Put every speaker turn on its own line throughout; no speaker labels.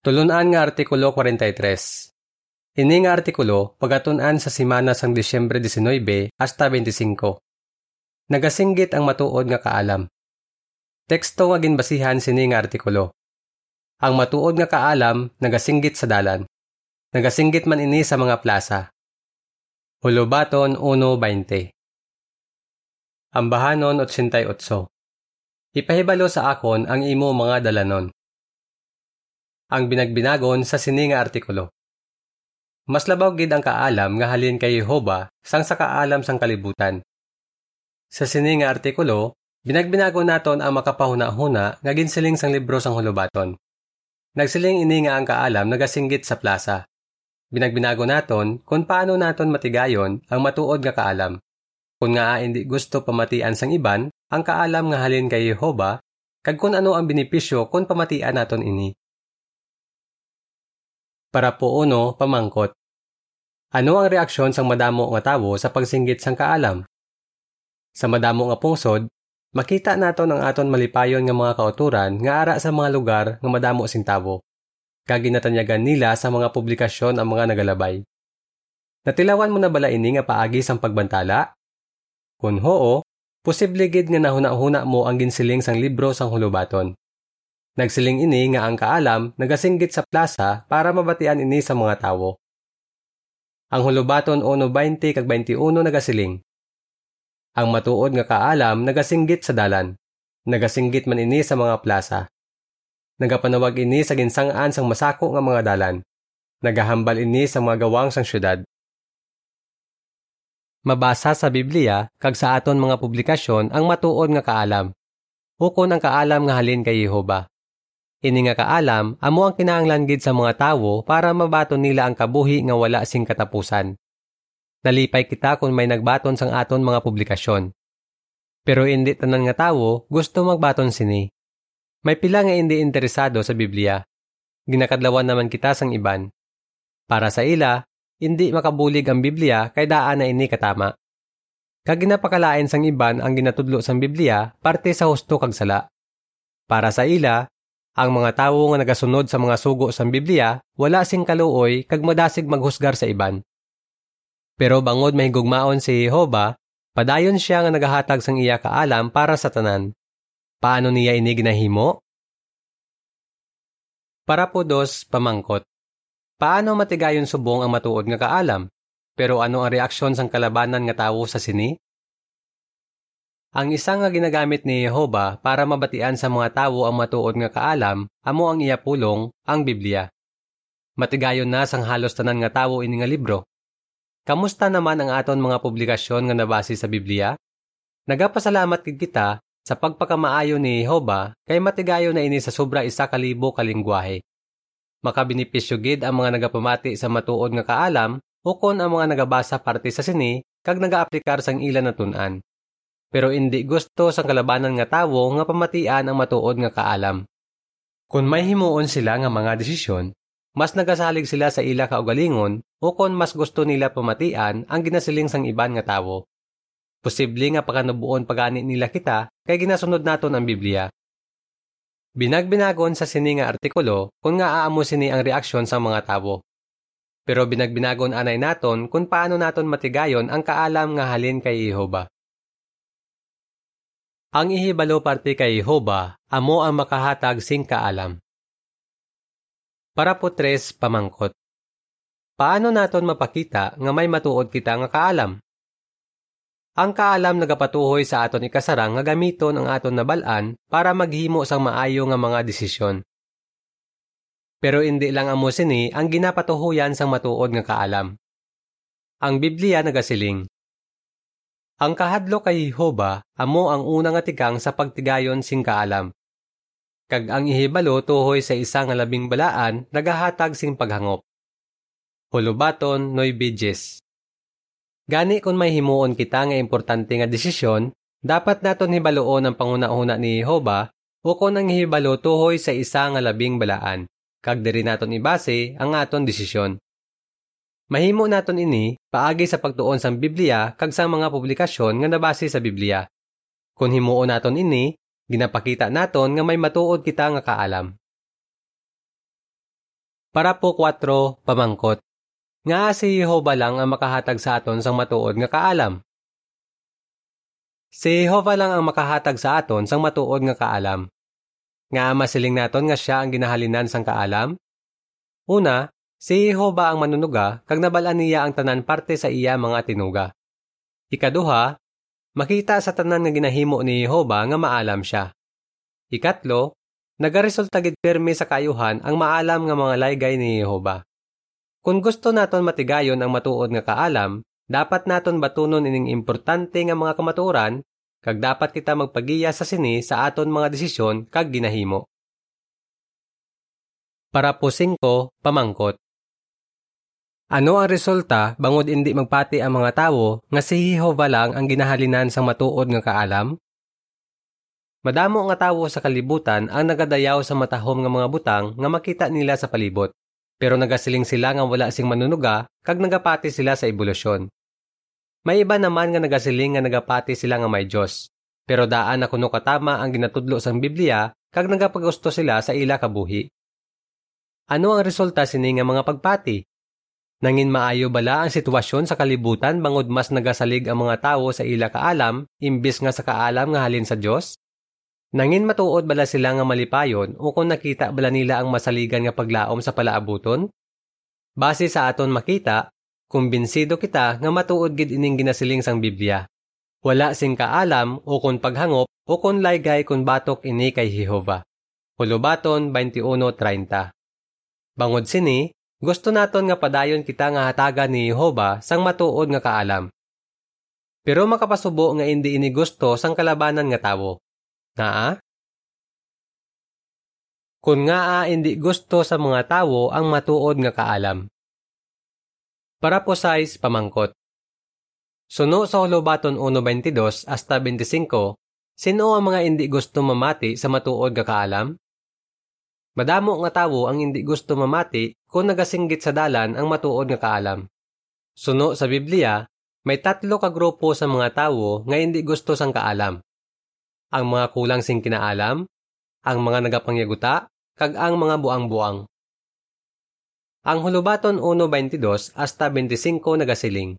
Tulunan nga Artikulo 43. Ini nga artikulo pagatunan sa simana sang Disyembre 19 hasta 25. Nagasinggit ang matuod nga kaalam. Teksto nga ginbasihan sini nga artikulo. Ang matuod nga kaalam nagasinggit sa dalan. Nagasinggit man ini sa mga plaza. Hulubaton 1.20 Ambahanon 88 Ipahibalo sa akon ang imo mga dalanon ang binagbinagon sa sini nga artikulo. Mas labaw gid ang kaalam nga halin kay Jehova sang sa kaalam sang kalibutan. Sa sini nga artikulo, binagbinagon naton ang makapahuna-huna nga ginsiling sang libro sang hulubaton. Nagsiling ini nga ang kaalam nagasinggit sa plaza. Binagbinago naton kung paano naton matigayon ang matuod nga kaalam. Kung nga hindi gusto pamatian sang iban, ang kaalam nga halin kay Jehova, kag kung ano ang benepisyo kung pamatian naton ini. Para po uno, pamangkot. Ano ang reaksyon sang madamo nga tawo sa pagsinggit sang kaalam? Sa madamo nga pungsod, makita naton ang aton malipayon nga mga kauturan nga ara sa mga lugar nga madamo sing tawo. Kaginatanyagan nila sa mga publikasyon ang mga nagalabay. Natilawan mo na bala ini nga paagi sang pagbantala? Kung hoo, posible gid nga nahuna-huna mo ang ginsiling sang libro sang hulubaton. Nagsiling ini nga ang kaalam nagasinggit sa plaza para mabatian ini sa mga tawo. Ang hulubaton 1.20 kag 21 nagasiling. Ang matuod nga kaalam nagasinggit sa dalan. Nagasinggit man ini sa mga plaza. Nagapanawag ini sa ginsang-an sang masako nga mga dalan. Nagahambal ini sa mga gawang sang syudad. Mabasa sa Biblia kag sa aton mga publikasyon ang matuod nga kaalam. Ukon ang kaalam nga halin kay Jehova. Ini nga kaalam, amo ang kinahanglan gid sa mga tawo para mabaton nila ang kabuhi nga wala sing katapusan. Nalipay kita kung may nagbaton sang aton mga publikasyon. Pero hindi tanan nga tawo gusto magbaton sini. May pila nga hindi interesado sa Biblia. Ginakadlawan naman kita sang iban. Para sa ila, hindi makabulig ang Biblia kay daan na ini katama. Kag ginapakalain sang iban ang ginatudlo sang Biblia parte sa husto kag sala. Para sa ila, ang mga tawo nga nagasunod sa mga sugo sa Biblia, wala sing kaluoy kag madasig maghusgar sa iban. Pero bangod mahigugmaon si Jehova, padayon siya nga nagahatag sang iya kaalam para sa tanan. Paano niya ini ginahimo? Para po dos, pamangkot. Paano matigayon subong ang matuod nga kaalam? Pero ano ang reaksyon sang kalabanan nga tawo sa sini? Ang isa nga ginagamit ni Jehova para mabatian sa mga tawo ang matuod nga kaalam, amo ang iya pulong, ang Biblia. Matigayon na sang halos tanan nga tawo ini nga libro. Kamusta naman ang aton mga publikasyon nga nabase sa Biblia? Nagapasalamat kid kita sa pagpakamaayo ni Jehova kay matigayon na ini sa sobra isa kalibo kalingwahe. Makabinipisyo gid ang mga nagapamati sa matuod nga kaalam ukon ang mga nagabasa parte sa sini kag nagaaplikar sang ilan na tun-an pero hindi gusto sa kalabanan nga tawo nga pamatian ang matuod nga kaalam. Kung may himuon sila nga mga desisyon, mas nagasalig sila sa ila kaugalingon o kung mas gusto nila pamatian ang ginasiling sang iban nga tawo. Posible nga pagkanubuon pagani nila kita kay ginasunod naton ang Biblia. Binagbinagon sa sini nga artikulo kung nga aamo sini ang reaksyon sa mga tawo. Pero binagbinagon anay naton kung paano naton matigayon ang kaalam nga halin kay Jehova. Ang ihibalo parte kay Jehova, amo ang makahatag sing kaalam. Para po tres pamangkot. Paano naton mapakita nga may matuod kita nga kaalam? Ang kaalam nagapatuhoy sa aton ikasarang nga gamiton ang aton nabalaan para maghimo sang maayo nga mga desisyon. Pero hindi lang amo sini ang ginapatuhuyan sang matuod nga kaalam. Ang Biblia nagasiling, ang kahadlo kay Jehova amo ang unang atikang sa pagtigayon sing kaalam. Kag ang ihibalo tuhoy sa isa nga labing balaan nagahatag sing paghangop. Hulubaton noy bidges. Gani kung may himuon kita nga importante nga desisyon, dapat naton hibaloon ang panguna-una ni Jehova o kung ang hibalo tuhoy sa isa nga labing balaan. Kag diri naton ibase ang aton desisyon. Mahimo naton ini paagi sa pagtuon sa Biblia kag sa mga publikasyon nga nabase sa Biblia. Kung himuon naton ini, ginapakita naton nga may matuod kita nga kaalam. Para po 4 pamangkot. Nga si Jehovah lang ang makahatag sa aton sang matuod nga kaalam. Si Jehovah lang ang makahatag sa aton sang matuod nga kaalam. Nga masiling naton nga siya ang ginahalinan sang kaalam. Una, si Jehovah ang manunuga kag nabalaan niya ang tanan parte sa iya mga tinuga. Ikaduha, makita sa tanan nga ginahimo ni Jehovah nga maalam siya. Ikatlo, nagaresulta gid pirmi sa kayuhan ang maalam nga mga laygay ni Jehovah. Kung gusto naton matigayon ang matuod nga kaalam, dapat naton batunon ining importante nga mga kamatuoran kag dapat kita magpagiya sa sini sa aton mga desisyon kag ginahimo. Para po 5, pamangkot. Ano ang resulta bangod indi magpati ang mga tawo nga si Jehovah lang ang ginahalinan sang matuod nga kaalam? Madamo nga tawo sa kalibutan ang nagadayaw sa matahom nga mga butang nga makita nila sa palibot, pero nagasiling sila nga wala sing manunuga kag nagapati sila sa ebolusyon. May iba naman nga nagasiling nga nagapati sila nga may Dios, pero daan na kuno katama ang ginatudlo sang Biblia kag nagapagusto sila sa ila kabuhi. Ano ang resulta sini nga mga pagpati? Nangin maayo bala ang sitwasyon sa kalibutan bangod mas nagasalig ang mga tawo sa ila kaalam imbis nga sa kaalam nga halin sa Dios? Nangin matuod bala sila nga malipayon o kung nakita bala nila ang masaligan nga paglaom sa palaabuton? Base sa aton makita, kumbinsido kita nga matuod gid ining ginasiling sang Biblia. Wala sing kaalam o kung paghangop o kung laygay kung batok ini kay Jehova. Hulubaton 21.30 Bangod sini, gusto naton nga padayon kita nga hataga ni Jehova sang matuod nga kaalam. Pero makapasubo nga hindi ini gusto sang kalabanan nga tawo. Naa? Kung nga hindi gusto sa mga tawo ang matuod nga kaalam. Para po size pamangkot. Suno sa Hulubaton 1.22 hasta 25, sino ang mga hindi gusto mamati sa matuod nga kaalam? Madamo nga tawo ang hindi gusto mamati kung nagasinggit sa dalan ang matuod nga kaalam. Suno sa Biblia, may tatlo ka grupo sa mga tawo nga hindi gusto sang kaalam. Ang mga kulang sing kinaalam, ang mga nagapangyaguta, kag ang mga buang-buang. Ang hulubaton 1.22 hasta 25 nagasiling.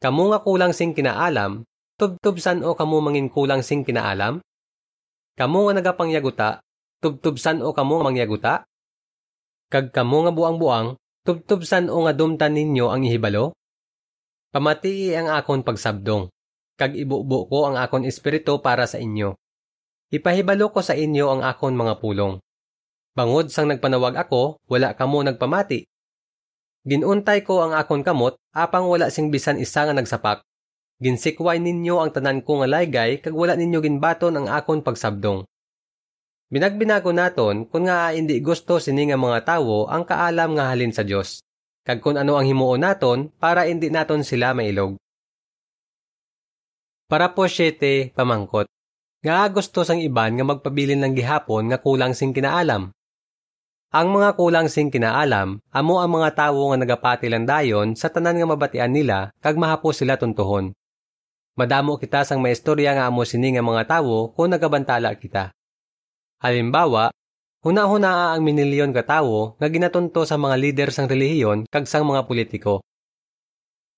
Kamu nga kulang sing kinaalam, tubtubsan o kamu mangin kulang sing kinaalam? Kamu nga nagapangyaguta, tubtubsan o kamo mangyaguta? Kag kamo nga buang-buang, tubtubsan o nga dumtan ninyo ang ihibalo? Pamatii ang akon pagsabdong, kag ibubo ko ang akon espiritu para sa inyo. Ipahibalo ko sa inyo ang akon mga pulong. Bangod sang nagpanawag ako, wala kamo nagpamati. Ginuntay ko ang akon kamot, apang wala sing bisan isa nga nagsapak. Ginsikway ninyo ang tanan ko nga laygay, kag wala ninyo ginbaton ang akon pagsabdong. Binagbinago naton kung nga hindi gusto sini nga mga tawo ang kaalam nga halin sa Dios. Kag kung ano ang himuon naton para hindi naton sila mailog. Para po syete, pamangkot. Nga gusto sang iban nga magpabilin ng gihapon nga kulang sing kinaalam. Ang mga kulang sing kinaalam, amo ang mga tawo nga nagapati lang dayon sa tanan nga mabatian nila kag mahapo sila tuntuhon. Madamo kita sang maistorya nga amo sini nga mga tawo kung nagabantala kita. Halimbawa, huna-hunaa ang minilyon ka tawo nga ginatunto sa mga lider sang relihiyon kag sang mga politiko.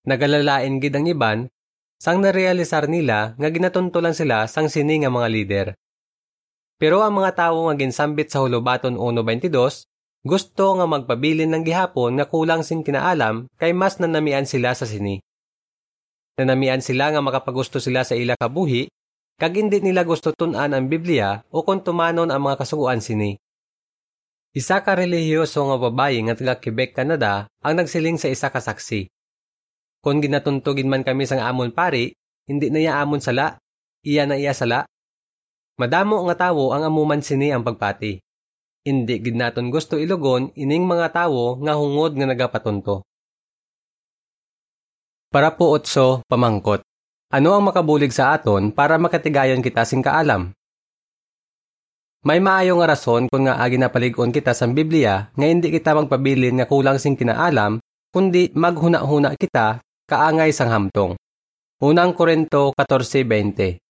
Nagalalain gid ang iban sang narealisar nila nga ginatunto lang sila sang sini nga mga lider. Pero ang mga tawo nga ginsambit sa Hulubaton 1.22 gusto nga magpabilin ng gihapon nga kulang sing kinaalam kay mas nanamian sila sa sini. Nanamian sila nga makapagusto sila sa ila kabuhi kag hindi nila gusto tunan ang Biblia o kung tumanon ang mga kasuguan sini. Isa ka relihiyoso nga babae nga taga Quebec, Canada ang nagsiling sa isa ka saksi. Kung ginatuntugin man kami sang amon pari, hindi na iya amon sala, iya na iya sala. Madamo nga tawo ang amuman sini ang pagpati. Hindi gid naton gusto ilugon ining mga tawo nga hungod nga nagapatunto. Para po otso, pamangkot. Ano ang makabulig sa aton para makatigayon kita sing kaalam? May maayo nga rason kung nga agi napaligon kita sa Biblia nga hindi kita magpabilin nga kulang sing kinaalam, kundi maghuna-huna kita kaangay sang hamtong. Unang Korento 14.20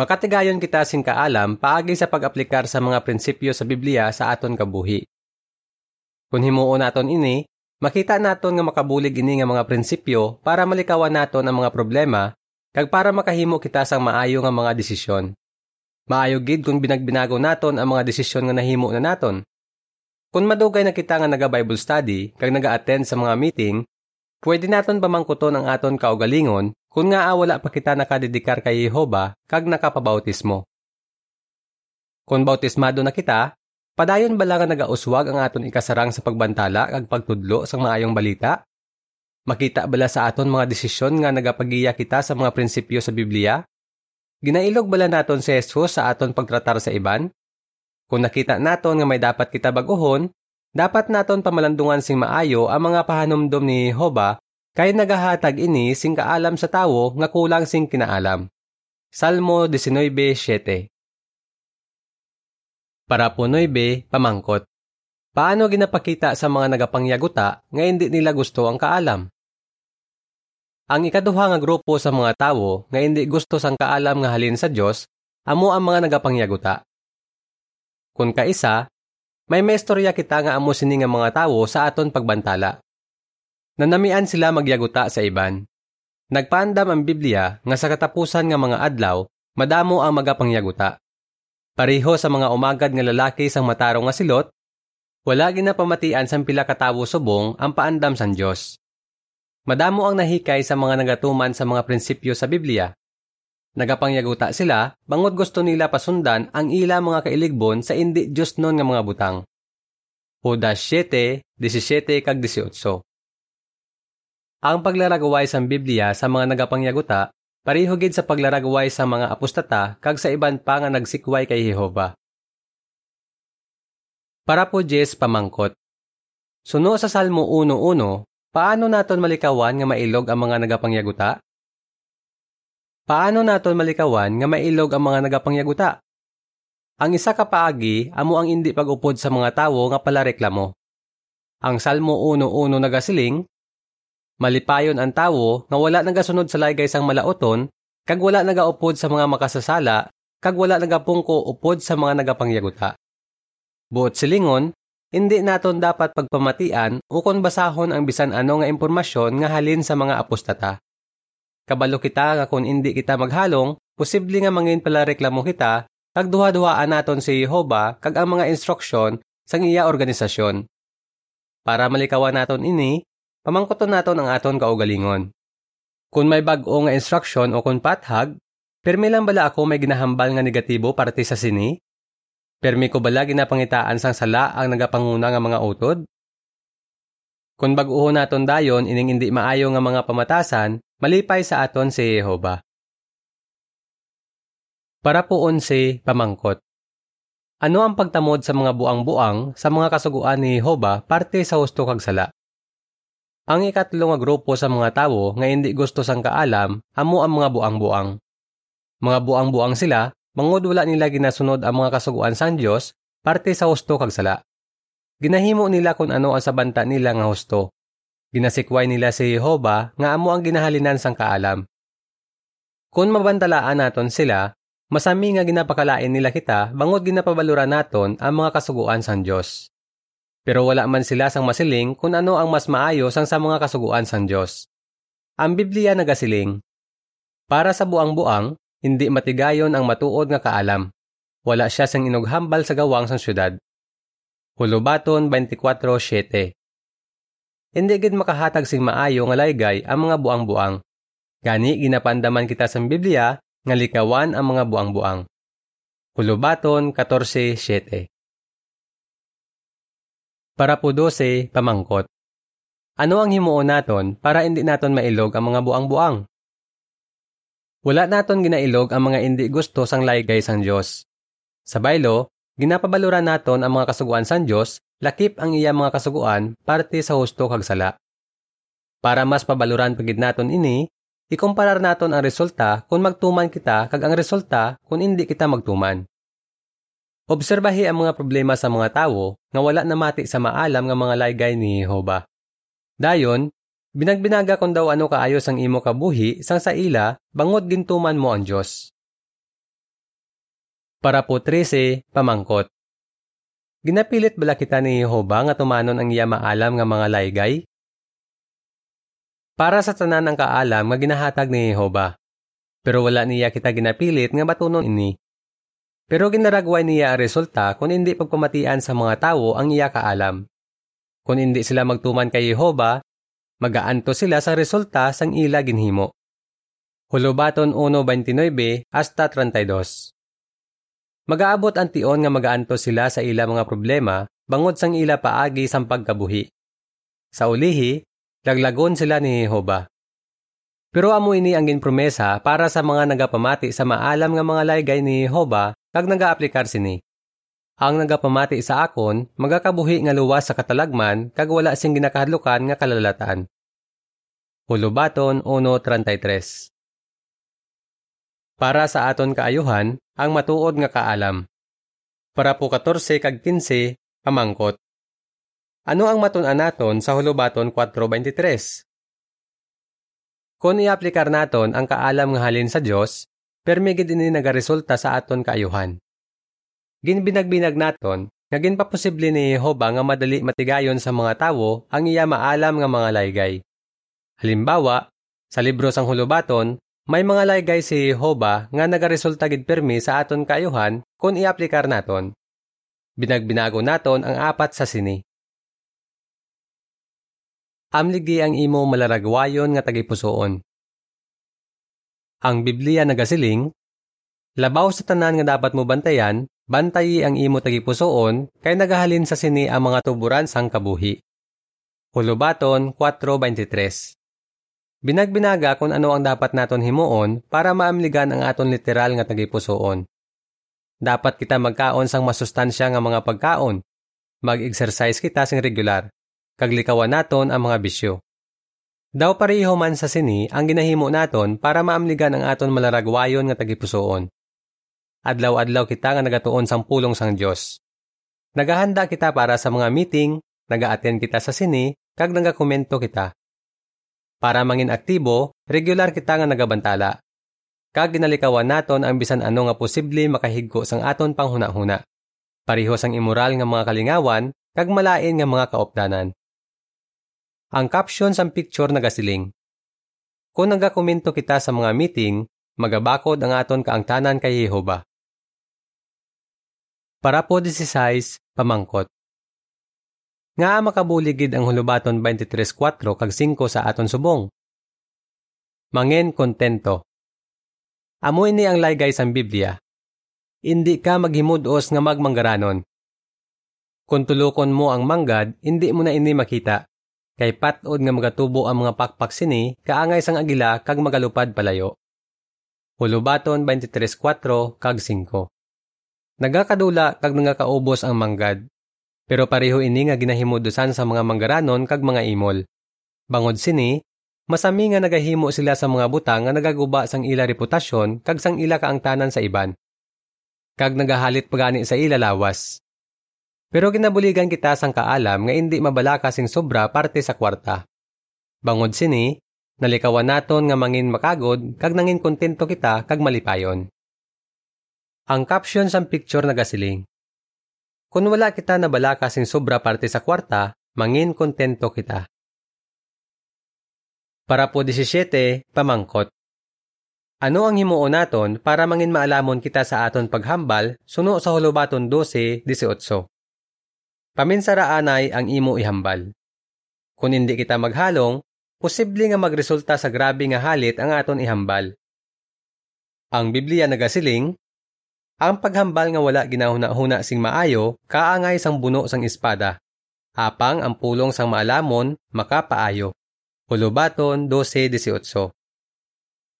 Makatigayon kita sing kaalam paagi sa pag-aplikar sa mga prinsipyo sa Biblia sa aton kabuhi. Kung himuon naton ini, makita naton nga makabulig ini nga mga prinsipyo para malikawan naton ang mga problema kag para makahimo kita sang maayo nga mga desisyon. Maayo gid kung binagbinago naton ang mga desisyon nga nahimo na naton. Kung madugay na kita nga naga-Bible study kag naga-attend sa mga meeting, pwede naton pamangkuton ang aton kaugalingon kung nga wala pa kita nakadedikar kay Jehova kag nakapabautismo. Kung bautismado na kita, Padayon bala nga nagauswag ang aton ikasarang sa pagbantala kag pagtudlo sa maayong balita? Makita bala sa aton mga desisyon nga nagapagiya kita sa mga prinsipyo sa Biblia? Ginailog bala naton si Jesus sa aton pagtratar sa iban? Kung nakita naton nga may dapat kita baguhon, dapat naton pamalandungan sing maayo ang mga pahanumdom ni Hoba kay nagahatag ini sing kaalam sa tawo nga kulang sing kinaalam. Salmo 19:7 para punoy be, pamangkot. Paano ginapakita sa mga nagapangyaguta nga hindi nila gusto ang kaalam? Ang ikaduha nga grupo sa mga tawo nga hindi gusto sang kaalam nga halin sa Dios amo ang mga nagapangyaguta. Kung kaisa, may maistorya kita nga amo sini nga mga tawo sa aton pagbantala. Nanamian sila magyaguta sa iban. Nagpaandam ang Biblia nga sa katapusan nga mga adlaw, madamo ang magapangyaguta. Pareho sa mga umagad nga lalaki sang matarong nga silot, wala ginapamatian sang pila katawo subong ang paandam sang Dios. Madamo ang nahikay sa mga nagatuman sa mga prinsipyo sa Biblia. Nagapangyaguta sila, bangod gusto nila pasundan ang ila mga kailigbon sa indi Diyos non nga mga butang. Judas 7, 17 kag 18 Ang paglaragaway sa Biblia sa mga nagapangyaguta Pareho gid sa paglaragway sa mga apostata kag sa iban pa nga nagsikway kay Jehova. Para po Jess pamangkot. Suno sa Salmo 1.1, paano naton malikawan nga mailog ang mga nagapangyaguta? Paano naton malikawan nga mailog ang mga nagapangyaguta? Ang isa ka paagi amo ang indi pag-upod sa mga tawo nga pala reklamo. Ang Salmo 1.1 nagasiling, Malipayon ang tawo nga wala nagasunod sa laygay sang malaoton, kag wala nagaupod sa mga makasasala, kag wala nagapungko upod sa mga nagapangyaguta. Buot silingon, hindi naton dapat pagpamatian o kon basahon ang bisan ano nga impormasyon nga halin sa mga apostata. Kabalo kita nga kung hindi kita maghalong, posible nga mangin pala reklamo kita, kag duha-duhaan naton si Jehova kag ang mga instruksyon sang iya organisasyon. Para malikawan naton ini, pamangkoton naton ang aton kaugalingon. Kung may bag-o nga instruction o kung pathag, permi lang bala ako may ginahambal nga negatibo parte sa sini? Permi ko bala ginapangitaan sang sala ang nagapanguna nga mga utod? Kung bag-uho naton dayon ining hindi maayo nga mga pamatasan, malipay sa aton si Jehova. Para poon si pamangkot. Ano ang pagtamod sa mga buang-buang sa mga kasuguan ni Jehova parte sa husto kag sala? Ang ikatlo nga grupo sa mga tawo nga hindi gusto sang kaalam amo ang mga buang-buang. Mga buang-buang sila, mangod wala nila ginasunod ang mga kasuguan sang Dios parte sa husto kag sala. Ginahimo nila kung ano ang sabanta nila nga husto. Ginasikway nila si Jehova nga amo ang ginahalinan sang kaalam. Kung mabantalaan naton sila, masami nga ginapakalain nila kita bangod ginapabaluran naton ang mga kasuguan sang Dios. Pero wala man sila sang masiling kung ano ang mas maayo sang sa mga kasuguan sang Dios. Ang Biblia nagasiling, Para sa buang-buang, hindi matigayon ang matuod nga kaalam. Wala siya sang inughambal sa gawang sang syudad. Hulubaton 24:7. Hindi gid makahatag sing maayo nga laygay ang mga buang-buang. Gani ginapandaman kita sa Biblia nga likawan ang mga buang-buang. Hulubaton 14:7. Para po 12, pamangkot. Ano ang himuon naton para hindi naton mailog ang mga buang-buang? Wala naton ginailog ang mga hindi gusto sang laygay sang Dios. Sa baylo, ginapabaluran naton ang mga kasuguan sang Dios, lakip ang iya mga kasuguan parte sa husto kag sala. Para mas pabaluran pagid naton ini, ikumparar naton ang resulta kung magtuman kita kag ang resulta kung hindi kita magtuman. Obserbahi ang mga problema sa mga tawo nga wala na mati sa maalam nga mga laygay ni Jehova. Dayon, binagbinaga kung daw ano kaayos ang imo kabuhi sang sa ila, bangod gintuman mo ang Dios. Para po 13, pamangkot. Ginapilit bala kita ni Jehova nga tumanon ang iya maalam nga mga laygay? Para sa tanan ang kaalam nga ginahatag ni Jehova. Pero wala niya kita ginapilit nga batunon ini. Pero ginaragway niya ang resulta kung hindi pagpamatian sa mga tao ang iya kaalam. Kung hindi sila magtuman kay Jehova, magaanto sila sa resulta sang ila ginhimo. Hulubaton 1.29 hasta 32 Magaabot ang tion nga magaanto sila sa ila mga problema bangod sang ila paagi sang pagkabuhi. Sa ulihi, laglagon sila ni Jehova. Pero amo ini ang ginpromesa para sa mga nagapamati sa maalam nga mga laygay ni Jehova kag nagaaplikar sini. Ang nagapamati sa akon, magakabuhi nga luwas sa katalagman kag wala sing ginakahadlukan nga kalalatan. Hulubaton 1.33 Para sa aton kaayuhan, ang matuod nga kaalam. Para po 14 kag 15, pamangkot. Ano ang matun-an naton sa hulubaton 4.23? Kung i-aplikar naton ang kaalam nga halin sa Dios, permigid ini nagaresulta sa aton kaayuhan. Ginbinagbinag naton nga ginpaposible ni Jehova nga madali matigayon sa mga tawo ang iya maalam nga mga laygay. Halimbawa, sa libro sang hulubaton, may mga laygay si Jehova nga nagaresulta gid permi sa aton kaayuhan kung i-aplikar naton. Binagbinago naton ang apat sa sini. Amligi ang imo malaragwayon nga tagipusoon. Ang Biblia nagasiling, Labaw sa tanan nga dapat mo bantayan, bantayi ang imo tagipusoon, kay nagahalin sa sini ang mga tuburan sang kabuhi. Hulubaton 4.23 Binagbinaga kung ano ang dapat naton himuon para maamligan ang aton literal nga tagipusoon. Dapat kita magkaon sang masustansya nga mga pagkaon. Mag-exercise kita sing regular kaglikawan naton ang mga bisyo. Daw pareho man sa sini ang ginahimo naton para maamligan ang aton malaragwayon nga tagipusoon. Adlaw-adlaw kita nga nagatuon sang pulong sang Dios. Nagahanda kita para sa mga meeting, naga-attend kita sa sini, kag nagakomento kita. Para mangin aktibo, regular kita nga nagabantala. Kag ginalikawan naton ang bisan ano nga posible makahigko sang aton panghuna-huna. Pareho sang immoral nga mga kalingawan, kag malain nga mga kaopdanan. Ang caption sa picture nagasiling. Kung nagakomento kita sa mga meeting, magabakod ang aton kaangtanan kay Jehova. Para po 16, pamangkot. Nga makabuligid ang hulubaton 23.4 kag 5 sa aton subong. Mangen kontento. Amo ini ang laygay sang Biblia. Hindi ka maghimudos nga magmanggaranon. Kung tulukon mo ang manggad, hindi mo na ini makita kay patod nga magatubo ang mga pakpak sini, kaangay sang agila kag magalupad palayo. Hulubaton 23.4 kag 5. Nagakadula kag nangakaubos ang manggad. Pero pareho ini nga ginahimudusan sa mga manggaranon kag mga imol. Bangod sini, masami nga nagahimo sila sa mga butang nga nagaguba sang ila reputasyon kag sang ila kaangtanan sa iban. Kag nagahalit pagani sa ila lawas. Pero ginabuligan kita sang kaalam nga hindi mabalaka sing sobra parte sa kwarta. Bangod sini, nalikawan naton nga mangin makagod kag nangin kontento kita kag malipayon. Ang caption sang picture nagasiling. Kung wala kita nabalaka sing sobra parte sa kwarta, mangin kontento kita. Para po 17, pamangkot. Ano ang himuon naton para mangin maalamon kita sa aton paghambal suno sa hulubaton 12-18? Paminsaraanay ang imo ihambal. Kung hindi kita maghalong, posible nga magresulta sa grabe nga halit ang aton ihambal. Ang Biblia nagasiling, ang paghambal nga wala ginahuna-huna sing maayo, kaangay sang buno sang espada. Apang ang pulong sang maalamon, makapaayo. Hulubaton 12.18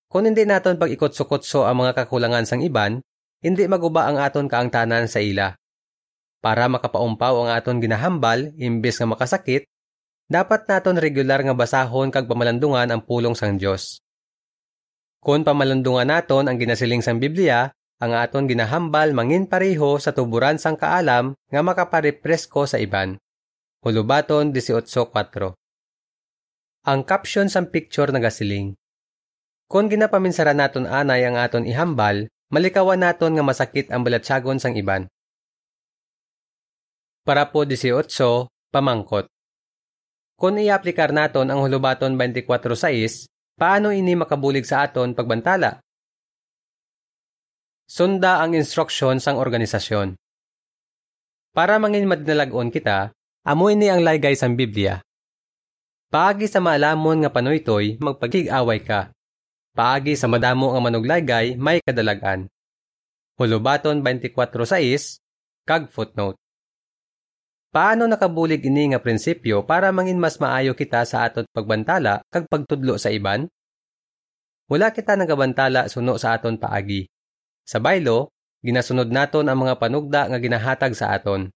Kung hindi naton pag-ikot-sukotso ang mga kakulangan sang iban, hindi maguba ang aton kaangtanan sa ila. Para makapaumpaw ang aton ginahambal imbes nga makasakit, dapat naton regular nga basahon kag pamalandungan ang pulong sang Dios. Kung pamalandungan naton ang ginasiling sang Biblia, ang aton ginahambal mangin pareho sa tuburan sang kaalam nga makaparepresko sa iban. Hulubaton 18.4 Ang caption sang picture nagasiling. Kung ginapaminsara naton anay ang aton ihambal, malikawan naton nga masakit ang balatsagon sang iban. Para po 18, pamangkot. Kung i-aplikar naton ang hulubaton 24.6, paano ini makabulig sa aton pagbantala? Sunda ang instruction sang organisasyon. Para mangin madinalagon kita, amoy ni ang laygay sang Biblia. Paagi sa maalamon nga panoytoy, magpagig-away ka. Paagi sa madamo nga manuglaygay, may kadalagan. Hulubaton 24.6, kag footnote. Paano nakabulig ini nga prinsipyo para mangin mas maayo kita sa atot pagbantala kag pagtudlo sa iban? Wala kita nagabantala suno sa aton paagi. Sa baylo, ginasunod naton ang mga panugda nga ginahatag sa aton.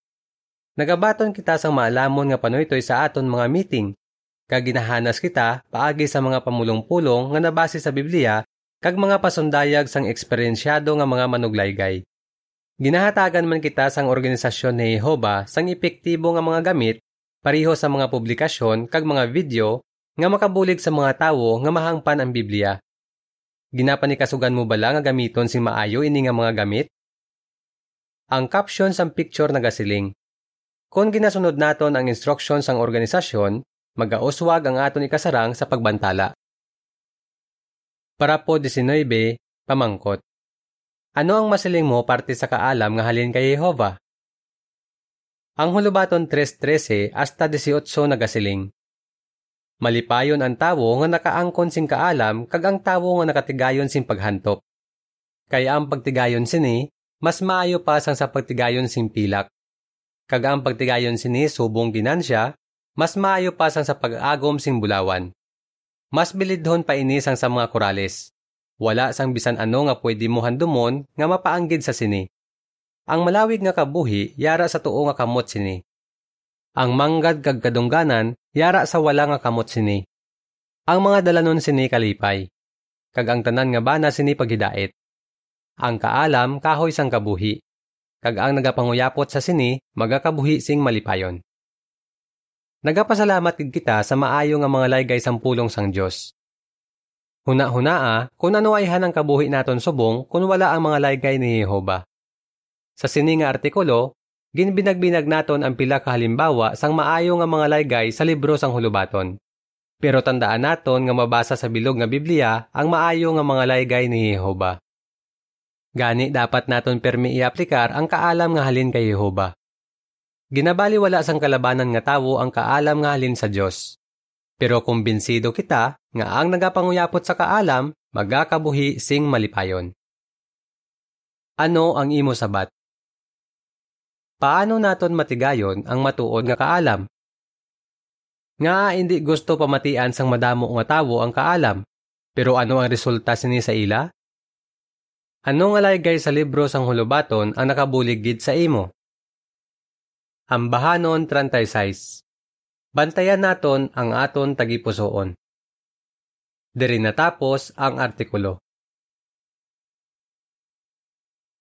Nagabaton kita sang maalamon nga panuytoy sa aton mga meeting, kag ginahanas kita paagi sa mga pamulong-pulong nga nabase sa Biblia kag mga pasundayag sang eksperyensyado nga mga manuglaygay. Ginahatagan man kita sang organisasyon ni Jehova sang epektibo nga mga gamit pareho sa mga publikasyon kag mga video nga makabulig sa mga tawo nga mahangpan ang Biblia. Ginapanikasugan mo bala nga gamiton si maayo ini nga mga gamit? Ang caption sang picture nagasiling. Kung ginasunod naton ang instruction sang organisasyon, magauswag ang aton ikasarang sa pagbantala. Para po 19, pamangkot. Ano ang masiling mo parte sa kaalam nga halin kay Jehova? Ang hulubaton 3.13 hasta 18 nagasiling. Malipayon ang tawo nga nakaangkon sing kaalam kag ang tawo nga nakatigayon sing paghantop. Kaya ang pagtigayon sini, mas maayo pa sang sa pagtigayon sing pilak. Kag ang pagtigayon sini subong ginansya, mas maayo pa sang sa pag-agom sing bulawan. Mas bilidhon pa ini sang sa mga korales. Wala sang bisan ano nga pwede mo handumon nga mapaanggid sa sini. Ang malawig nga kabuhi yara sa tuo nga kamot sini. Ang manggad kag kadungganan yara sa wala nga kamot sini. Ang mga dalanon sini kalipay. Kag ang tanan nga bana sini paghidait. Ang kaalam kahoy sang kabuhi. Kag ang nagapanguyapot sa sini magakabuhi sing malipayon. Nagapasalamat kita sa maayo nga mga laygay sang pulong sang Dios. Huna-hunaa kung ano ay hanang kabuhi naton subong kung wala ang mga laygay ni Jehova. Sa sininga artikulo, ginbinagbinag naton ang pila ka halimbawa sang maayo nga mga laygay sa libro sang hulubaton. Pero tandaan naton nga mabasa sa bilog nga Biblia ang maayo nga mga laygay ni Jehova. Gani dapat naton permi i-aplikar ang kaalam nga halin kay Jehova. Ginabali wala sang kalabanan nga tawo ang kaalam nga halin sa Dios. Pero kumbinsido kita nga ang nagapanguyapot sa kaalam, magakabuhi sing malipayon. Ano ang imo sabat? Paano naton matigayon ang matuod nga kaalam? Nga hindi gusto pamatian sang madamo nga tawo ang kaalam, pero ano ang resulta sini sa ila? Ano nga laygay sa libro sang hulubaton ang nakabulig sa imo? Ambahanon 36 Bantayan naton ang aton tagipusoon. Diri natapos ang artikulo.